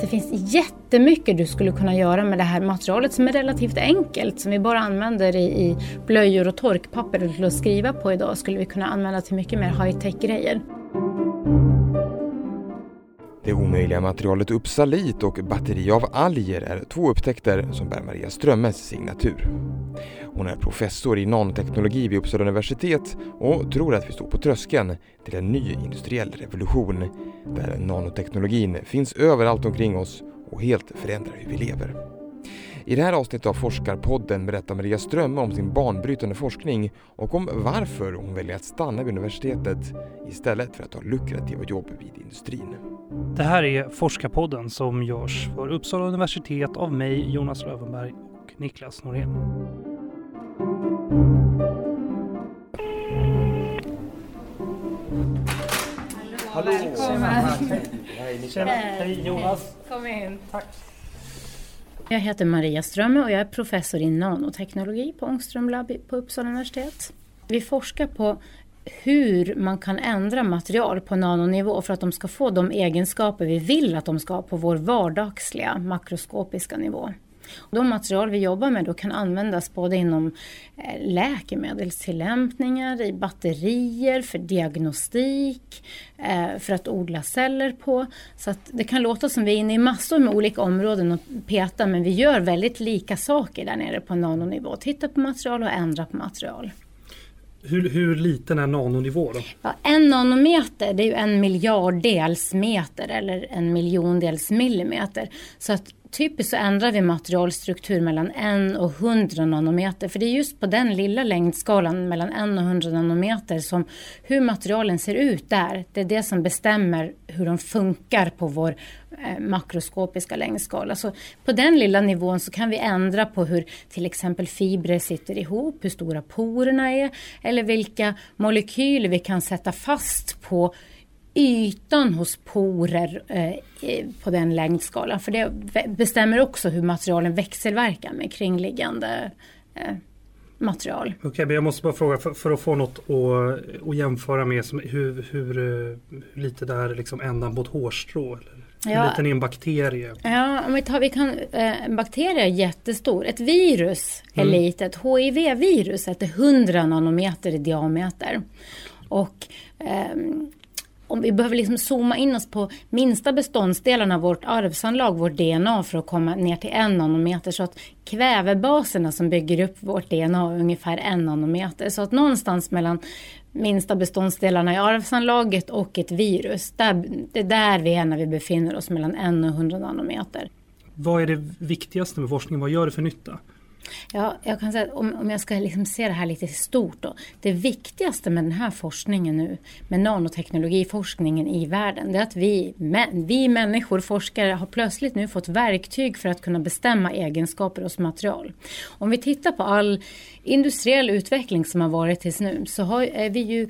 Det finns jättemycket du skulle kunna göra med det här materialet som är relativt enkelt, som vi bara använder i, i blöjor och torkpapper till att skriva på idag, skulle vi kunna använda till mycket mer high-tech-grejer. Det omöjliga materialet Uppsalit och batteri av alger är två upptäckter som bär Maria Strömmes signatur. Hon är professor i nanoteknologi vid Uppsala universitet och tror att vi står på tröskeln till en ny industriell revolution där nanoteknologin finns överallt omkring oss och helt förändrar hur vi lever. I det här avsnittet av Forskarpodden berättar Maria Strömme om sin banbrytande forskning och om varför hon väljer att stanna vid universitetet istället för att ta lukrativa jobb vid industrin. Det här är Forskarpodden som görs för Uppsala universitet av mig, Jonas Lövenberg och Niklas Norén. Hallå! Välkommen! Tjena, hej Jonas! Kom in! Tack! Jag heter Maria Strömme och jag är professor i nanoteknologi på Ångström Lab på Uppsala universitet. Vi forskar på hur man kan ändra material på nanonivå för att de ska få de egenskaper vi vill att de ska ha på vår vardagsliga makroskopiska nivå. De material vi jobbar med då kan användas både inom eh, läkemedelstillämpningar, i batterier, för diagnostik, eh, för att odla celler på. Så det kan låta som vi är inne i massor med olika områden och petar men vi gör väldigt lika saker där nere på nanonivå. Titta på material och ändra på material. Hur, hur liten är nanonivå då? Ja, en nanometer det är ju en miljarddels meter eller en miljondels millimeter. Så att typiskt så ändrar vi materialstruktur mellan 1 och 100 nanometer. För det är just på den lilla längdskalan mellan 1 och 100 nanometer som hur materialen ser ut där. Det är det som bestämmer hur de funkar på vår eh, makroskopiska längdskala. Så på den lilla nivån så kan vi ändra på hur till exempel fibrer sitter ihop, hur stora porerna är eller vilka molekyler vi kan sätta fast på ytan hos porer eh, på den längdskalan. För det bestämmer också hur materialen växelverkar med kringliggande eh, material. Okej, okay, men jag måste bara fråga för, för att få något att, att jämföra med som, hur, hur, hur lite det är liksom ändan på ett hårstrå? Eller? Hur ja. liten är en bakterie? Ja, om vi, tar, vi kan, eh, en bakterie är jättestor. Ett virus är mm. litet. HIV-viruset är 100 nanometer i diameter. Och eh, om vi behöver liksom zooma in oss på minsta beståndsdelarna av vårt arvsanlag, vårt DNA, för att komma ner till en nanometer. Så att kvävebaserna som bygger upp vårt DNA är ungefär en nanometer. Så att någonstans mellan minsta beståndsdelarna i arvsanlaget och ett virus, där, det är där vi är när vi befinner oss mellan en och hundra nanometer. Vad är det viktigaste med forskningen? Vad gör det för nytta? Ja, jag kan säga att om, om jag ska liksom se det här lite stort då. Det viktigaste med den här forskningen nu, med nanoteknologiforskningen i världen, det är att vi, vi människor, forskare, har plötsligt nu fått verktyg för att kunna bestämma egenskaper hos material. Om vi tittar på all industriell utveckling som har varit tills nu, så har, är vi ju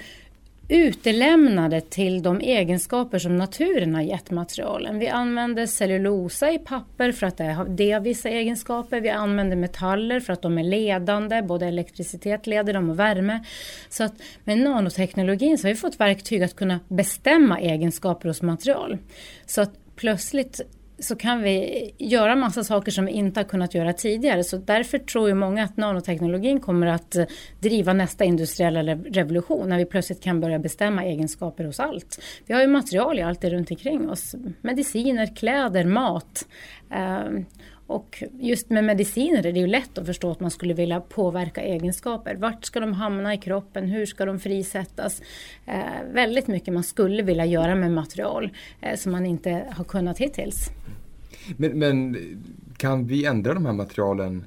utelämnade till de egenskaper som naturen har gett materialen. Vi använder cellulosa i papper för att det har, det vissa egenskaper. Vi använder metaller för att de är ledande, både elektricitet leder dem och värme. Så att med nanoteknologin så har vi fått verktyg att kunna bestämma egenskaper hos material. Så att plötsligt så kan vi göra massa saker som vi inte har kunnat göra tidigare. Så därför tror ju många att nanoteknologin kommer att eh, driva nästa industriella revolution när vi plötsligt kan börja bestämma egenskaper hos allt. Vi har ju material i allt det runt omkring oss. Mediciner, kläder, mat. Ehm, och just med mediciner är det ju lätt att förstå att man skulle vilja påverka egenskaper. Vart ska de hamna i kroppen? Hur ska de frisättas? Eh, väldigt mycket man skulle vilja göra med material eh, som man inte har kunnat hittills. Men, men kan vi ändra de här materialen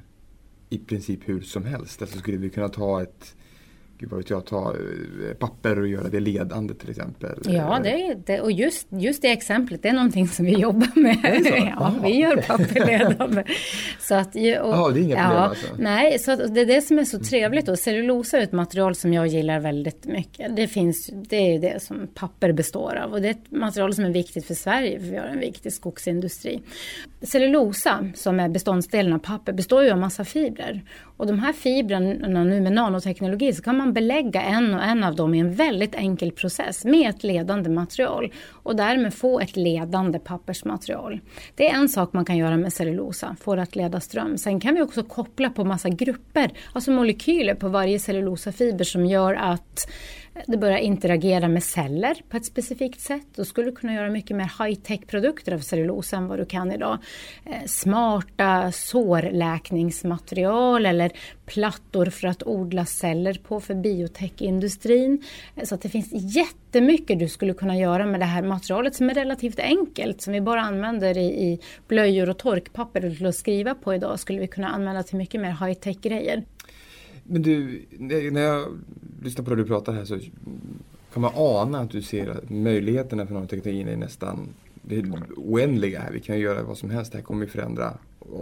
i princip hur som helst? Alltså skulle vi kunna ta ett gud vad vet jag, ta eh, papper och göra det ledande till exempel. Ja, det, det, och just, just det exemplet, det är någonting som vi jobbar med. ja, Aha. vi gör papper ledande. så att, och, Jaha, det är inga problem ja, alltså? Nej, så det är det som är så trevligt. Och cellulosa är ett material som jag gillar väldigt mycket. Det, finns, det är det som papper består av. Och det är ett material som är viktigt för Sverige, för vi har en viktig skogsindustri. Cellulosa, som är beståndsdelen av papper, består ju av massa fibrer. Och de här fibrerna nu med nanoteknologi så kan man belägga en och en av dem i en väldigt enkel process med ett ledande material och därmed få ett ledande pappersmaterial. Det är en sak man kan göra med cellulosa, få det att leda ström. Sen kan vi också koppla på massa grupper, alltså molekyler på varje cellulosafiber som gör att det börjar interagera med celler på ett specifikt sätt. Då skulle du kunna göra mycket mer high-tech produkter av cellulosa än vad du kan idag. Eh, smarta sårläkningsmaterial eller plattor för att odla celler på för biotechindustrin. Eh, så att det finns jättemycket du skulle kunna göra med det här materialet som är relativt enkelt, som vi bara använder i, i blöjor och torkpapper till att skriva på idag, skulle vi kunna använda till mycket mer high-tech grejer. Men du, när jag lyssnar på det du pratar här så kan man ana att du ser att möjligheterna för nanoteknologin är nästan det är oändliga här. Vi kan ju göra vad som helst. Det här kommer ju förändra,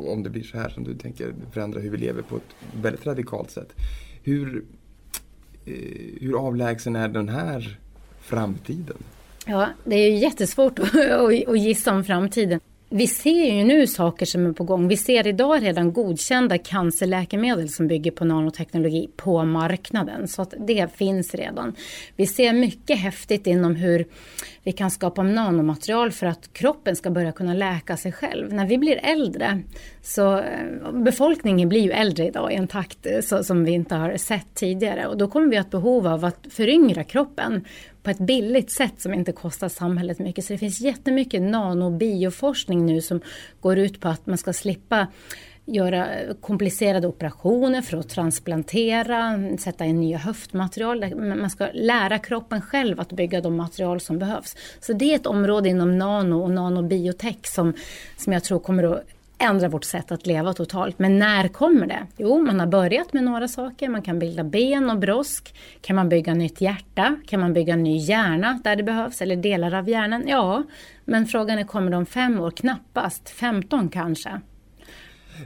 om det blir så här som du tänker, förändra hur vi lever på ett väldigt radikalt sätt. Hur, eh, hur avlägsen är den här framtiden? Ja, det är ju jättesvårt att gissa om framtiden. Vi ser ju nu saker som är på gång. Vi ser idag redan godkända cancerläkemedel som bygger på nanoteknologi på marknaden. Så att det finns redan. Vi ser mycket häftigt inom hur vi kan skapa nanomaterial för att kroppen ska börja kunna läka sig själv. När vi blir äldre, så eh, befolkningen blir ju äldre idag i en takt eh, så, som vi inte har sett tidigare och då kommer vi att ha behov av att föryngra kroppen på ett billigt sätt som inte kostar samhället mycket. Så det finns jättemycket nanobioforskning nu som går ut på att man ska slippa göra komplicerade operationer för att transplantera, sätta in nya höftmaterial. Man ska lära kroppen själv att bygga de material som behövs. Så det är ett område inom nano och nanobiotech som, som jag tror kommer att ändra vårt sätt att leva totalt. Men när kommer det? Jo, man har börjat med några saker. Man kan bilda ben och brosk. Kan man bygga nytt hjärta? Kan man bygga ny hjärna där det behövs? Eller delar av hjärnan? Ja, men frågan är kommer de fem år? Knappast. 15 kanske.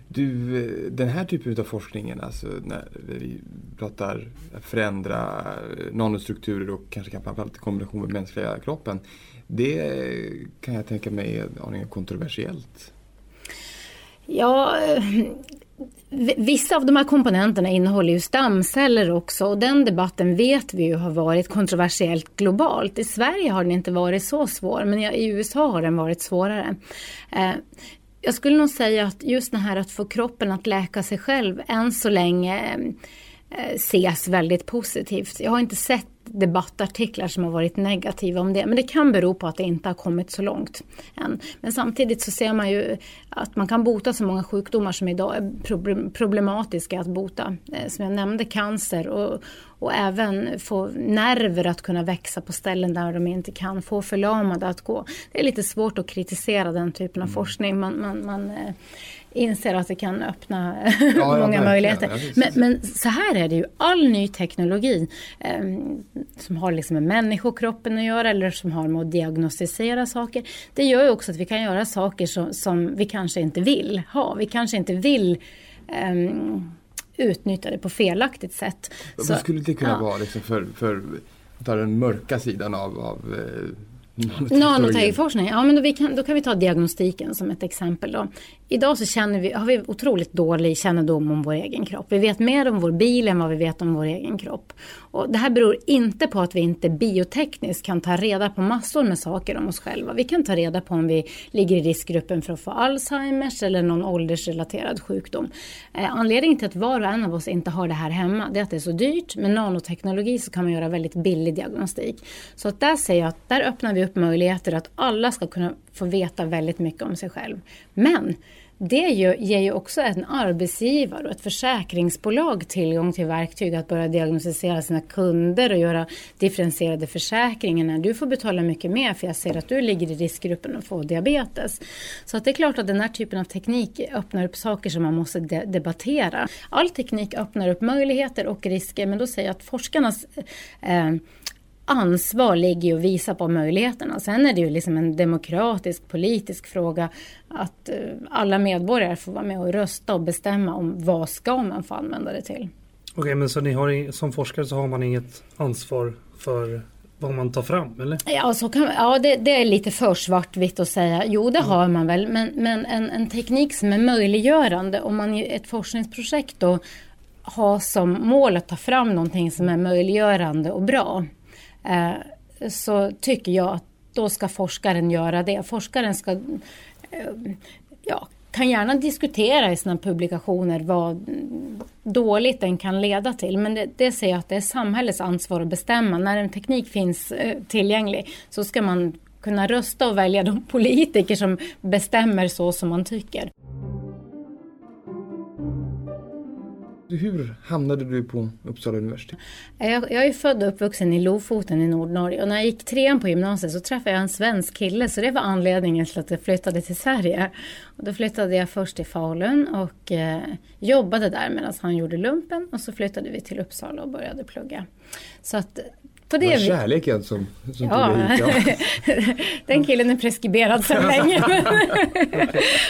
Du, eh, den här typen av forskningen, alltså när vi pratar förändra eh, nanostrukturer och kanske framförallt i kombination med mänskliga kroppen. Det kan jag tänka mig är aningen kontroversiellt. Ja, eh, Vissa av de här komponenterna innehåller ju stamceller också och den debatten vet vi ju har varit kontroversiellt globalt. I Sverige har den inte varit så svår men i USA har den varit svårare. Eh, jag skulle nog säga att just det här att få kroppen att läka sig själv än så länge eh, ses väldigt positivt. Jag har inte sett debattartiklar som har varit negativa om det. Men det kan bero på att det inte har kommit så långt än. Men samtidigt så ser man ju att man kan bota så många sjukdomar som idag är problematiska att bota. Eh, som jag nämnde cancer och, och även få nerver att kunna växa på ställen där de inte kan. Få förlamade att gå. Det är lite svårt att kritisera den typen av mm. forskning. Man, man, man eh, inser att det kan öppna ja, många möjligheter. Ja, men, men, så här är det ju, all ny teknologi eh, som har liksom med människokroppen att göra eller som har med att diagnostisera saker. Det gör ju också att vi kan göra saker som, som vi kanske inte vill ha. Vi kanske inte vill eh, utnyttja det på felaktigt sätt. Vad skulle det kunna vara liksom för, för att ta den mörka sidan av, av eh, Nanoteknikforskning, ja men då, kan, då kan vi ta diagnostiken som ett exempel. Då. Idag så känner vi, har vi otroligt dålig kännedom om vår egen kropp. Vi vet mer om vår bil än vad vi vet om vår egen kropp. Och det här beror inte på att vi inte biotekniskt kan ta reda på massor med saker om oss själva. Vi kan ta reda på om vi ligger i riskgruppen för att få Alzheimers eller någon åldersrelaterad sjukdom. Eh, anledningen till att var och en av oss inte har det här hemma, det är att det är så dyrt. Med nanoteknologi så kan man göra väldigt billig diagnostik. Så att där säger jag att där öppnar vi upp möjligheter att alla ska kunna få veta väldigt mycket om sig själv. Men det ger ju också en arbetsgivare och ett försäkringsbolag tillgång till verktyg att börja diagnostisera sina kunder och göra differentierade försäkringar. när Du får betala mycket mer för jag ser att du ligger i riskgruppen att få diabetes. Så att det är klart att den här typen av teknik öppnar upp saker som man måste de debattera. All teknik öppnar upp möjligheter och risker men då säger jag att forskarnas eh, ansvar ligger ju att visa på möjligheterna. Sen är det ju liksom en demokratisk politisk fråga att eh, alla medborgare får vara med och rösta och bestämma om vad ska man få använda det till. Okej, okay, men så ni har, som forskare så har man inget ansvar för vad man tar fram eller? Ja, så kan, ja det, det är lite för svartvitt att säga. Jo, det mm. har man väl. Men, men en, en teknik som är möjliggörande om man i ett forskningsprojekt då ha som mål att ta fram någonting som är möjliggörande och bra Eh, så tycker jag att då ska forskaren göra det. Forskaren ska eh, ja, kan gärna diskutera i sina publikationer vad dåligt den kan leda till. Men det, det ser jag att det är samhällets ansvar att bestämma. När en teknik finns eh, tillgänglig så ska man kunna rösta och välja de politiker som bestämmer så som man tycker. Hur hamnade du på Uppsala universitet? Eh, jag, jag är född och uppvuxen i Lofoten i Nordnorge och när jag gick trean på gymnasiet så träffade jag en svensk kille så det var anledningen till att jag flyttade till Sverige. Och då flyttade jag först till Falun och eh, jobbade där medan han gjorde lumpen och så flyttade vi till Uppsala och började plugga. Så att på det, det var kärleken som, som ja. tog hit. Ja. Den killen är preskriberad sedan länge.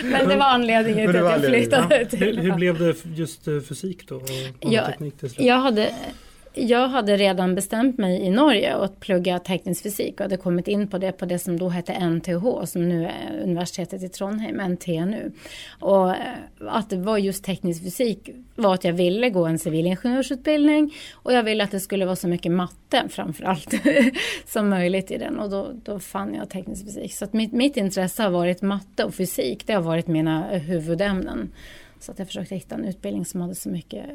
Men det var anledningen till att jag flyttade ja. till hur, hur blev det just eh, fysik då? Och jag, jag hade jag hade redan bestämt mig i Norge att plugga teknisk fysik och hade kommit in på det på det som då hette NTH som nu är universitetet i Trondheim, NTNU. Och eh, att det var just teknisk fysik var att jag ville gå en civilingenjörsutbildning och jag ville att det skulle vara så mycket matte framförallt som möjligt i den och då, då fann jag teknisk fysik. Så att mitt, mitt intresse har varit matte och fysik, det har varit mina eh, huvudämnen. Så att jag försökte hitta en utbildning som hade så mycket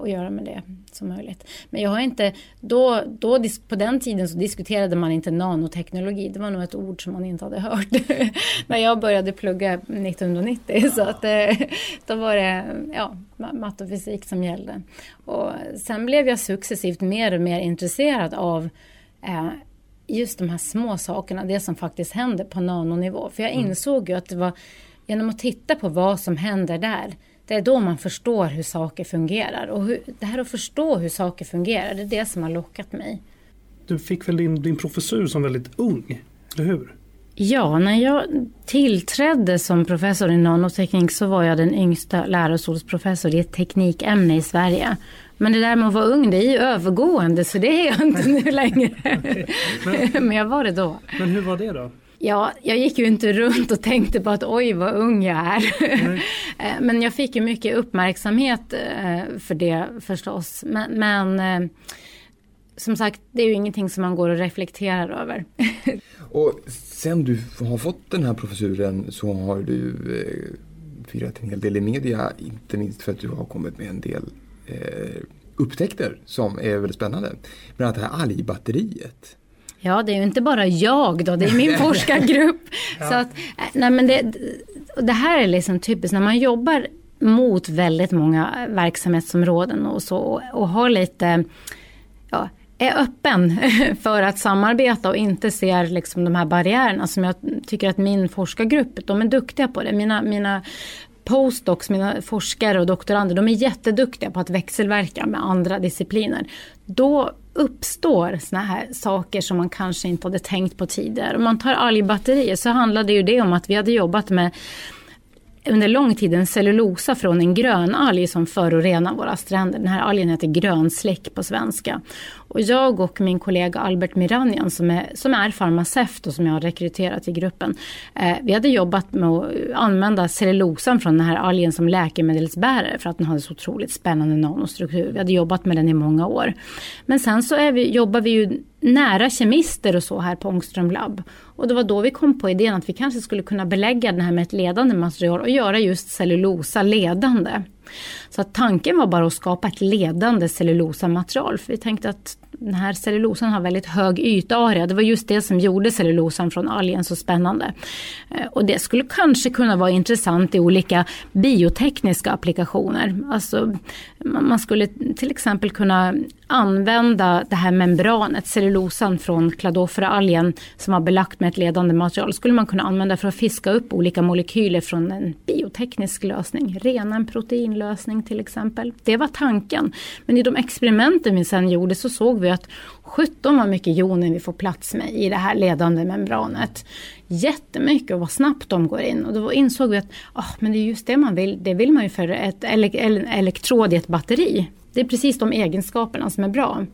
att göra med det som möjligt. Men jag har inte, då, då, på den tiden så diskuterade man inte nanoteknologi. Det var nog ett ord som man inte hade hört när jag började plugga 1990. Så att, eh, då var det ja, matte och fysik som gällde. Och sen blev jag successivt mer och mer intresserad av eh, just de här små sakerna, det som faktiskt händer på nanonivå. För jag mm. insåg ju att det var genom att titta på vad som händer där det är då man förstår hur saker fungerar. Och hur, det här att förstå hur saker fungerar, det är det som har lockat mig. Du fick väl din, din professur som väldigt ung, eller hur? Ja, när jag tillträdde som professor i nanoteknik så var jag den yngsta lärarstolsprofessor i ett teknikämne i Sverige. Men det där med att vara ung, det är ju övergående så det är jag inte nu längre. men, men jag var det då. Men hur var det då? Ja, jag gick ju inte runt och tänkte på att oj vad ung jag är. Eh, men jag fick ju mycket uppmärksamhet eh, för det förstås. Men, men eh, som sagt, det är ju ingenting som man går och reflekterar över. och sen du har fått den här professuren så har du firat en hel del i media, inte minst för att du har kommit med en del upptäckter som är väldigt spännande. Bland annat det här algbatteriet. Ja, det är ju inte bara jag då, det är min forskargrupp. ja. Så att, nej men det, det här är liksom typiskt när man jobbar mot väldigt många verksamhetsområden och så och har lite, ja, är öppen för att samarbeta och inte ser liksom de här barriärerna som jag tycker att min forskargrupp, de är duktiga på det. Mina, mina postdocs, mina forskare och doktorander, de är jätteduktiga på att växelverka med andra discipliner. Då uppstår såna här saker som man kanske inte hade tänkt på tidigare. Om man tar algbatterier så handlade ju det om att vi hade jobbat med under lång tid en cellulosa från en grönalg som förorenar våra stränder. Den här algen heter grönsläck på svenska. Och jag och min kollega Albert Miranjan som är, som är farmaceut och som jag har rekryterat i gruppen. Eh, vi hade jobbat med att använda cellulosan från den här algen som läkemedelsbärare för att den hade så otroligt spännande nanostruktur. Vi hade jobbat med den i många år. Men sen så är vi, jobbar vi ju nära kemister och så här på Ångström Lab. Och det var då vi kom på idén att vi kanske skulle kunna belägga den här med ett ledande material och göra just cellulosa ledande. Så att tanken var bara att skapa ett ledande cellulosamaterial. För vi tänkte att den här cellulosan har väldigt hög ytarea. Det var just det som gjorde cellulosan från algen så spännande. Eh, och det skulle kanske kunna vara intressant i olika biotekniska applikationer. Alltså, man skulle till exempel kunna använda det här membranet, cellulosan från Cladophora-algen som var belagt med ett ledande material, skulle man kunna använda för att fiska upp olika molekyler från en bioteknisk lösning. Rena en proteinlösning till exempel. Det var tanken. Men i de experimenten vi sen gjorde så såg vi att 17 vad mycket joner vi får plats med i det här ledande membranet. Jättemycket och vad snabbt de går in. Och då insåg vi att oh, men det är just det man vill. Det vill man ju för ett elektrod i ett batteri. Det är precis de egenskaperna som är bra.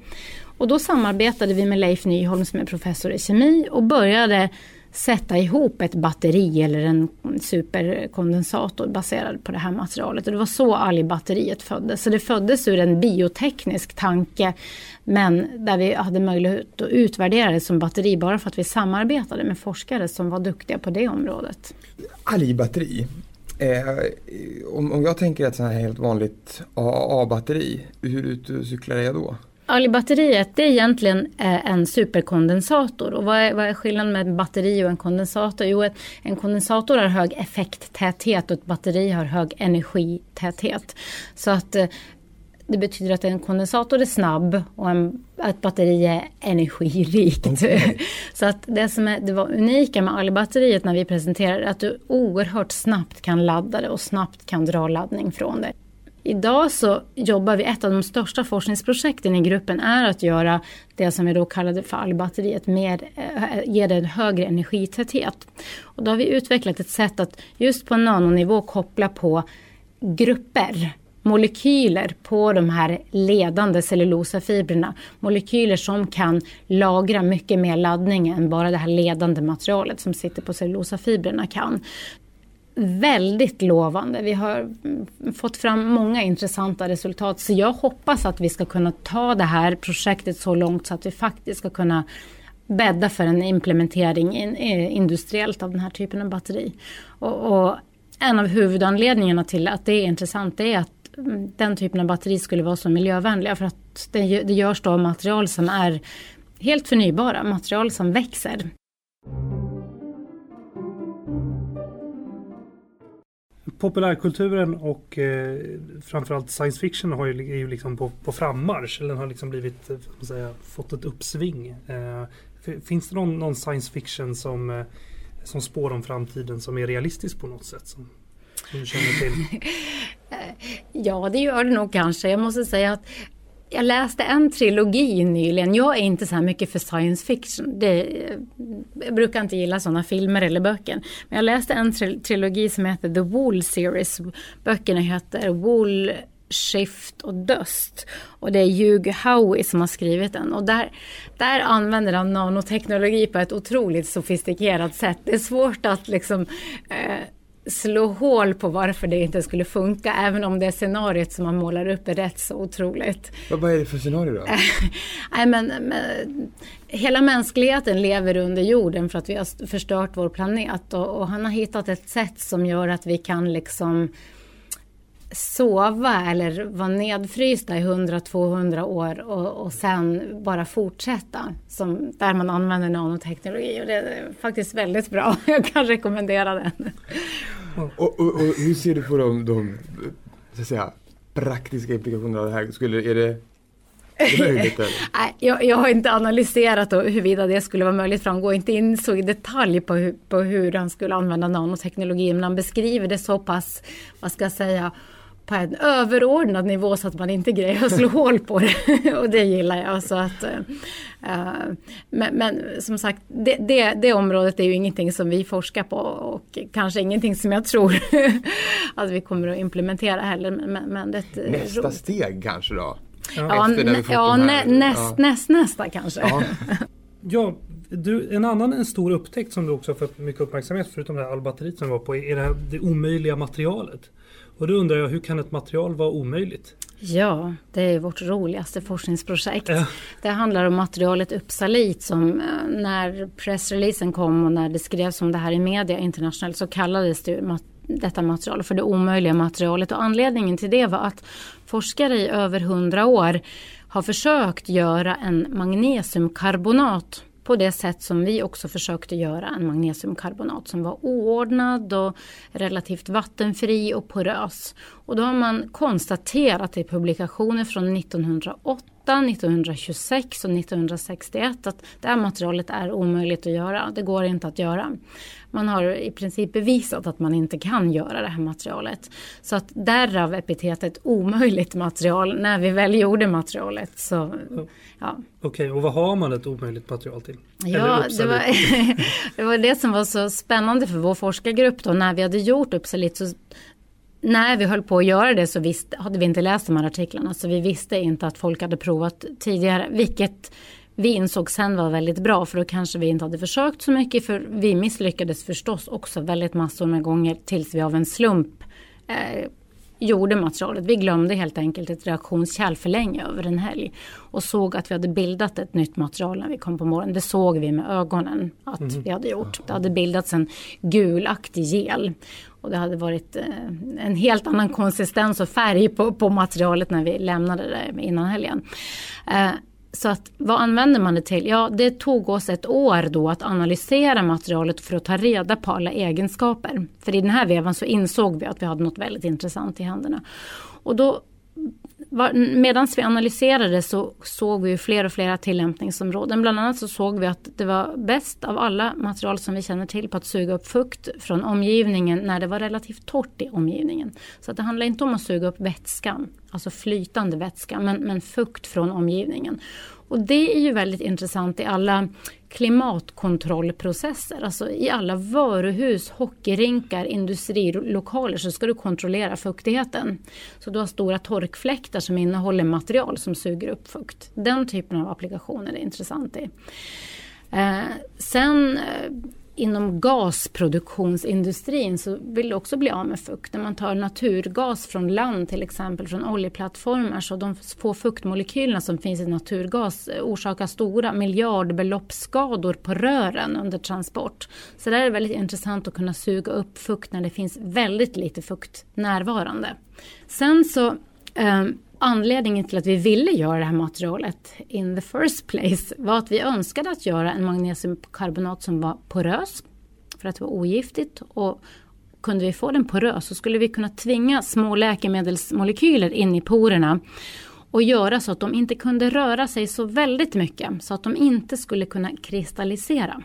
Och då samarbetade vi med Leif Nyholm som är professor i kemi och började sätta ihop ett batteri eller en superkondensator baserad på det här materialet. Och det var så algbatteriet föddes. Så det föddes ur en bioteknisk tanke men där vi hade möjlighet att utvärdera det som batteri bara för att vi samarbetade med forskare som var duktiga på det området. Algbatteri, Eh, om, om jag tänker ett sånt här helt vanligt AA-batteri, hur utcyklar jag då? Alibatteriet det är egentligen eh, en superkondensator. Och vad är, vad är skillnaden med ett batteri och en kondensator? Jo, en kondensator har hög effekttäthet och ett batteri har hög energitäthet. Så att eh, det betyder att en kondensator är snabb och en, ett batteri är energirikt. Okay. Så att det som är, det var unika med algbatteriet när vi presenterade är att du oerhört snabbt kan ladda det och snabbt kan dra laddning från det. Idag så jobbar vi, ett av de största forskningsprojekten i gruppen är att göra det som vi då kallade för algbatteriet, mer, äh, ge det en högre energitäthet. Och då har vi utvecklat ett sätt att just på nanonivå koppla på grupper molekyler på de här ledande cellulosafibrerna. Molekyler som kan lagra mycket mer laddning än bara det här ledande materialet som sitter på cellulosafibrerna kan väldigt lovande. Vi har mm, fått fram många intressanta resultat. Så jag hoppas att vi ska kunna ta det här projektet så långt så att vi faktiskt ska kunna bädda för en implementering eh, industriellt av den här typen av batteri. Och, och en av huvudanledningarna till att det är intressant är att den typen av batteri skulle vara så miljövänliga för att det, det görs då av material som är helt förnybara, material som växer. populärkulturen och eh, framförallt science fiction har ju, är ju liksom på, på frammarsch. Eller har liksom blivit, eh, säga, fått ett uppsving. Eh, finns det någon, någon, science fiction som, eh, som spår om framtiden som är realistisk på något sätt? Som, som du känner till? ja, det gör det nog kanske. Jag måste säga att jag läste en trilogi nyligen. Jag är inte så här mycket för science fiction. Det, jag brukar inte gilla sådana filmer eller böcker. Men jag läste en trilogi som heter The Wool Series. Böckerna heter Wool Shift och Dust. Och det är Hugh Howey som har skrivit den. Och där, där använder han nanoteknologi på ett otroligt sofistikerat sätt. Det är svårt att liksom eh, slå hål på varför det inte skulle funka, även om det scenariot som man målar upp är rätt så otroligt. Vad är det för scenario då? Nej, men, men, hela mänskligheten lever under jorden för att vi har förstört vår planet och, och han har hittat ett sätt som gör att vi kan liksom sova eller vara nedfrysta i 100-200 år och, och sen bara fortsätta. Som, där man använder nanoteknologi och det är faktiskt väldigt bra. Jag kan rekommendera den. Och, och, och hur ser du på de, de så att säga, praktiska implikationerna av det här? Skulle, är det jag, jag, har inte analyserat huruvida det skulle vara möjligt. För han går inte in så i detalj på hur, på hur han skulle använda nanoteknologi. Men han beskriver det så pass, vad ska jag säga, på en överordnad nivå så att man inte grejer att slå hål på det. och det gillar jag. Så att, uh, men, men, som sagt, det, det, det, området är ju ingenting som vi forskar på och kanske ingenting som jag tror att vi kommer att implementera heller. Men, men det Nästa ro. steg kanske då? Ja, ja nä, näst, ja. näst, nästa kanske. Ja. Du, en annan en stor upptäckt som du också har fått mycket uppmärksamhet förutom det här allbatteriet som var på är det, här, det omöjliga materialet. Och då undrar jag, hur kan ett material vara omöjligt? Ja, det är vårt roligaste forskningsprojekt. Ja. Det handlar om materialet Uppsalit som eh, när pressreleasen kom och när det skrevs om det här i media internationellt så kallades det detta material för det omöjliga materialet. Och anledningen till det var att forskare i över hundra år har försökt göra en magnesiumkarbonat på det sätt som vi också försökte göra en magnesiumkarbonat som var oordnad och relativt vattenfri och porös. Och då har man konstaterat i publikationer från 1908 1926 och 1961 att det här materialet är omöjligt att göra. Det går inte att göra. Man har i princip bevisat att man inte kan göra det här materialet. Så att därav epitetet omöjligt material när vi väl gjorde materialet. Så, ja. Okej, och vad har man ett omöjligt material till? Ja, det var, det var det som var så spännande för vår forskargrupp då. När vi hade gjort Uppsalit så när vi höll på att göra det så visste, hade vi inte läst de här artiklarna så vi visste inte att folk hade provat tidigare. Vilket vi insåg sen var väldigt bra för då kanske vi inte hade försökt så mycket för vi misslyckades förstås också väldigt massor med gånger tills vi av en slump eh, gjorde materialet. Vi glömde helt enkelt ett reaktionskärl för länge över en helg och såg att vi hade bildat ett nytt material när vi kom på morgonen. Det såg vi med ögonen att mm. vi hade gjort. Det hade bildats en gulaktig gel och det hade varit eh, en helt annan konsistens och färg på, på materialet när vi lämnade det innan helgen. Så att vad använder man det till? Ja, det tog oss ett år då att analysera materialet för att ta reda på alla egenskaper. För i den här vevan så insåg vi att vi hade något väldigt intressant i händerna. Och då Medan vi analyserade så såg vi fler och fler tillämpningsområden. Bland annat så såg vi att det var bäst av alla material som vi känner till på att suga upp fukt från omgivningen när det var relativt torrt i omgivningen. Så det handlar inte om att suga upp vätskan, alltså flytande vätska, men, men fukt från omgivningen. Och det är ju väldigt intressant i alla klimatkontrollprocesser. Alltså i alla varuhus, hockeyrinkar, industrilokaler så ska du kontrollera fuktigheten. Så du har stora torkfläktar som innehåller material som suger upp fukt. Den typen av applikationer är intressant i. Eh, sen eh, inom gasproduktionsindustrin så vill du också bli av med fukt. När man tar naturgas från land till exempel från oljeplattformar så de få fuktmolekylerna som finns i naturgas eh, orsakar stora miljardbeloppsskador på rören under transport. Så där är det väldigt intressant att kunna suga upp fukt när det finns väldigt lite fukt närvarande. Sen så eh, Anledningen till att vi ville göra det här materialet in the first place var att vi önskade att göra en magnesiumkarbonat som var porös för att det var ogiftigt och kunde vi få den porös så skulle vi kunna tvinga små läkemedelsmolekyler in i porerna och göra så att de inte kunde röra sig så väldigt mycket så att de inte skulle kunna kristallisera.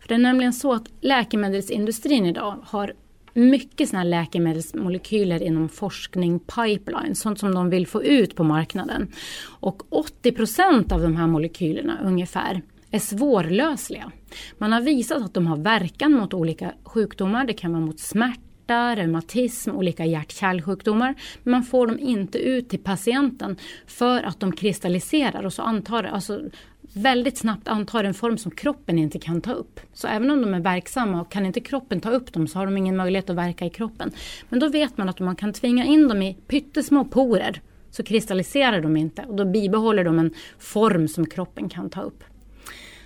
För det är nämligen så att läkemedelsindustrin idag har mycket sådana här läkemedelsmolekyler inom forskning, pipeline, sånt som de vill få ut på marknaden. Och 80 procent av de här molekylerna ungefär är svårlösliga. Man har visat att de har verkan mot olika sjukdomar. Det kan vara mot smärta, reumatism, olika hjärt-kärlsjukdomar. Men man får dem inte ut till patienten för att de kristalliserar och så antar, alltså väldigt snabbt antar en form som kroppen inte kan ta upp. Så även om de är verksamma och kan inte kroppen ta upp dem så har de ingen möjlighet att verka i kroppen. Men då vet man att om man kan tvinga in dem i pyttesmå porer så kristalliserar de inte och då bibehåller de en form som kroppen kan ta upp.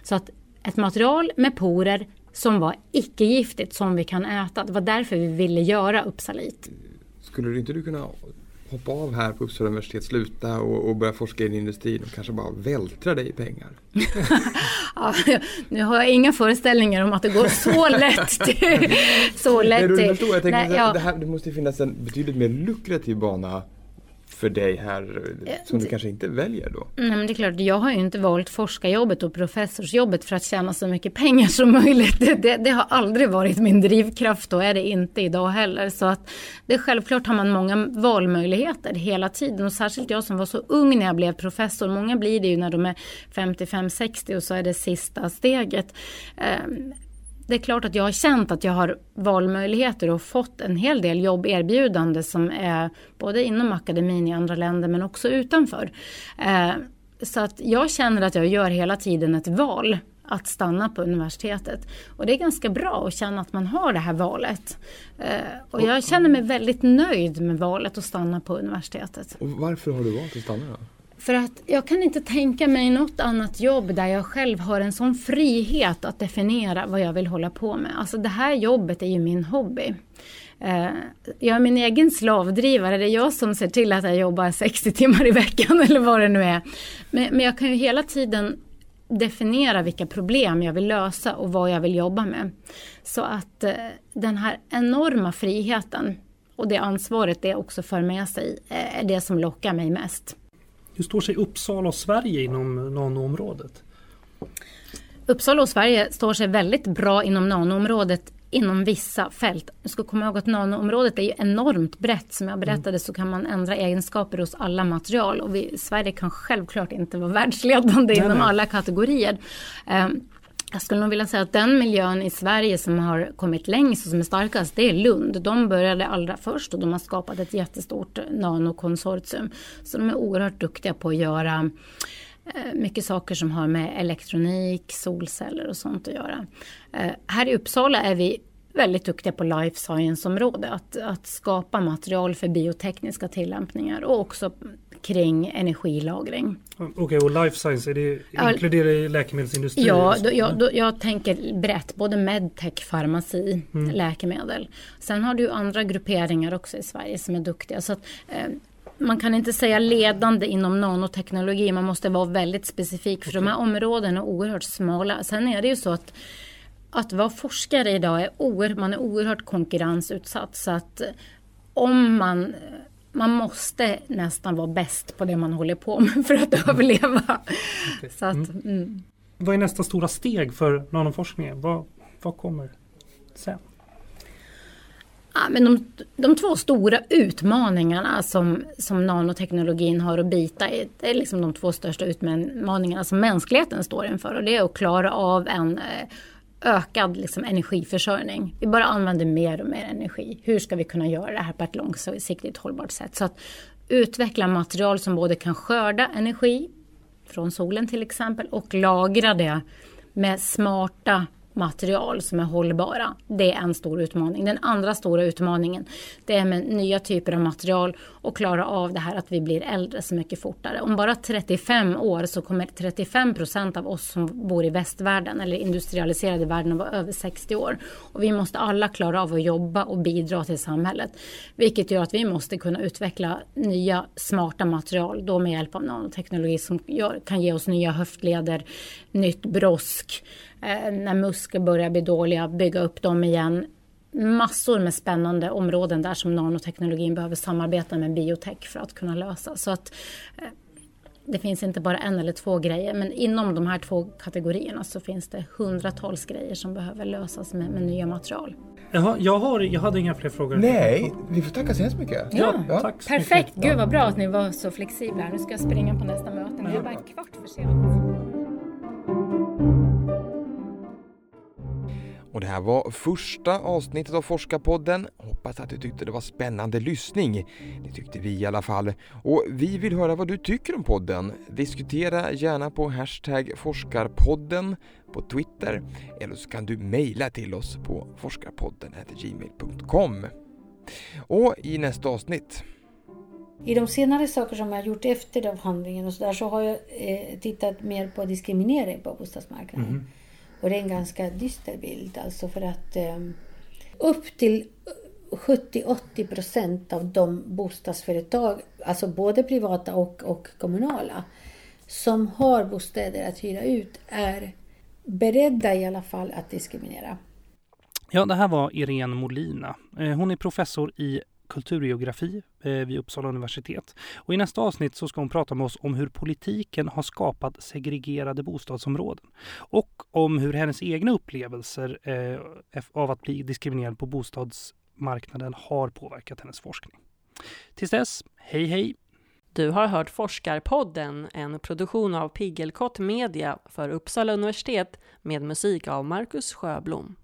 Så att ett material med porer som var icke-giftigt som vi kan äta. Det var därför vi ville göra Uppsalit. Skulle inte du kunna hoppa av här på Uppsala universitet, sluta och, och börja forska i industrin och kanske bara vältra dig i pengar? ja, nu har jag inga föreställningar om att det går så lätt. Så lätt till. Jag tänker, Nej, ja. det, här, det måste finnas en betydligt mer lukrativ bana för dig här som du kanske inte väljer då? Nej, men det är klart, jag har ju inte valt forskarjobbet och professorsjobbet för att tjäna så mycket pengar som möjligt. Det, det, har aldrig varit min drivkraft och är det inte idag heller. Så att det är självklart har man många valmöjligheter hela tiden och särskilt jag som var så ung när jag blev professor. Många blir det ju när de är 55-60 och så är det sista steget. Det är klart att jag har känt att jag har valmöjligheter och fått en hel del jobberbjudande som är både inom akademin i andra länder men också utanför. Eh, så att jag känner att jag gör hela tiden ett val att stanna på universitetet. Och det är ganska bra att känna att man har det här valet. Eh, och jag känner mig väldigt nöjd med valet att stanna på universitetet. Och varför har du valt att stanna då? För att jag kan inte tänka mig något annat jobb där jag själv har en sån frihet att definiera vad jag vill hålla på med. Alltså det här jobbet är ju min hobby. Eh, jag är min egen slavdrivare, det är jag som ser till att jag jobbar 60 timmar i veckan eller vad det nu är. Men, jag kan ju hela tiden definiera vilka problem jag vill lösa och vad jag vill jobba med. Så att eh, den här enorma friheten och det ansvaret det också för med sig eh, är det som lockar mig mest. Hur står sig Uppsala och Sverige inom nanoområdet? Uppsala och Sverige står sig väldigt bra inom nanoområdet inom vissa fält. Du ska komma ihåg att nanoområdet är ju enormt brett. Som jag mm. berättade så kan man ändra egenskaper hos alla material. Och vi, Sverige kan självklart inte vara världsledande nej, inom nej. alla kategorier. Um, jag skulle nog vilja säga att den miljön i Sverige som har kommit längst och som är starkast, det är Lund. De började allra först och de har skapat ett jättestort nanokonsortium. Så de är oerhört duktiga på att göra eh, mycket saker som har med elektronik, solceller och sånt att göra. Eh, här i Uppsala är vi väldigt duktiga på life science-området. Att, att skapa material för biotekniska tillämpningar och också kring energilagring. Okej, okay, och life science, är det, inkluderar det läkemedelsindustrin? Ja, då, jag, då, jag tänker brett, både medtech, farmaci, mm. läkemedel. Sen har du andra grupperingar också i Sverige som är duktiga. Så att, eh, man kan inte säga ledande inom nanoteknologi, man måste vara väldigt specifik för okay. de här områdena är oerhört smala. Sen är det ju så att att vara forskare idag är oerhört, man är oerhört konkurrensutsatt så att om man man måste nästan vara bäst på det man håller på med för att överleva. Okay. Så att, mm. Mm. Vad är nästa stora steg för nanoforskningen? Vad, vad kommer sen? Ja, men de, de två stora utmaningarna som, som nanoteknologin har att bita i, det är liksom de två största utmaningarna som mänskligheten står inför. Och det är att klara av en eh, ökad liksom, energiförsörjning. Vi bara använder mer och mer energi. Hur ska vi kunna göra det här på ett långsiktigt hållbart sätt? Så att utveckla material som både kan skörda energi från solen till exempel och lagra det med smarta material som är hållbara. Det är en stor utmaning. Den andra stora utmaningen det är med nya typer av material och klara av det här att vi blir äldre så mycket fortare. Om bara 35 år så kommer 35 procent av oss som bor i västvärlden eller industrialiserade världen att vara över 60 år. Och vi måste alla klara av att jobba och bidra till samhället. Vilket gör att vi måste kunna utveckla nya smarta material då med hjälp av nanoteknologi som gör, kan ge oss nya höftleder, nytt brosk, när muskler börjar bli dåliga, bygga upp dem igen. Massor med spännande områden där som nanoteknologin behöver samarbeta med biotech för att kunna lösa. Så att eh, det finns inte bara en eller två grejer, men inom de här två kategorierna så finns det hundratals grejer som behöver lösas med, med nya material. Jaha, jag, har, jag hade inga fler frågor. Nej, vi får tacka så hemskt mycket. Ja, ja. Tack perfekt. Mycket. Gud vad bra att ni var så flexibla. Nu ska jag springa på nästa möte, men jag är bara en kvart för Och det här var första avsnittet av Forskarpodden. Hoppas att du tyckte det var spännande lyssning. Det tyckte vi i alla fall. Och vi vill höra vad du tycker om podden. Diskutera gärna på hashtag forskarpodden på Twitter eller så kan du mejla till oss på forskarpodden gmail.com. Och i nästa avsnitt i de senare saker som jag har gjort efter avhandlingen och så där så har jag eh, tittat mer på diskriminering på bostadsmarknaden. Mm. Och det är en ganska dyster bild alltså för att eh, upp till 70-80 procent av de bostadsföretag, alltså både privata och, och kommunala, som har bostäder att hyra ut är beredda i alla fall att diskriminera. Ja, det här var Irene Molina. Eh, hon är professor i kulturgeografi eh, vid Uppsala universitet. Och I nästa avsnitt så ska hon prata med oss om hur politiken har skapat segregerade bostadsområden och om hur hennes egna upplevelser eh, av att bli diskriminerad på bostadsmarknaden har påverkat hennes forskning. Tills dess, hej hej! Du har hört Forskarpodden, en produktion av Piggelkott Media för Uppsala universitet med musik av Marcus Sjöblom.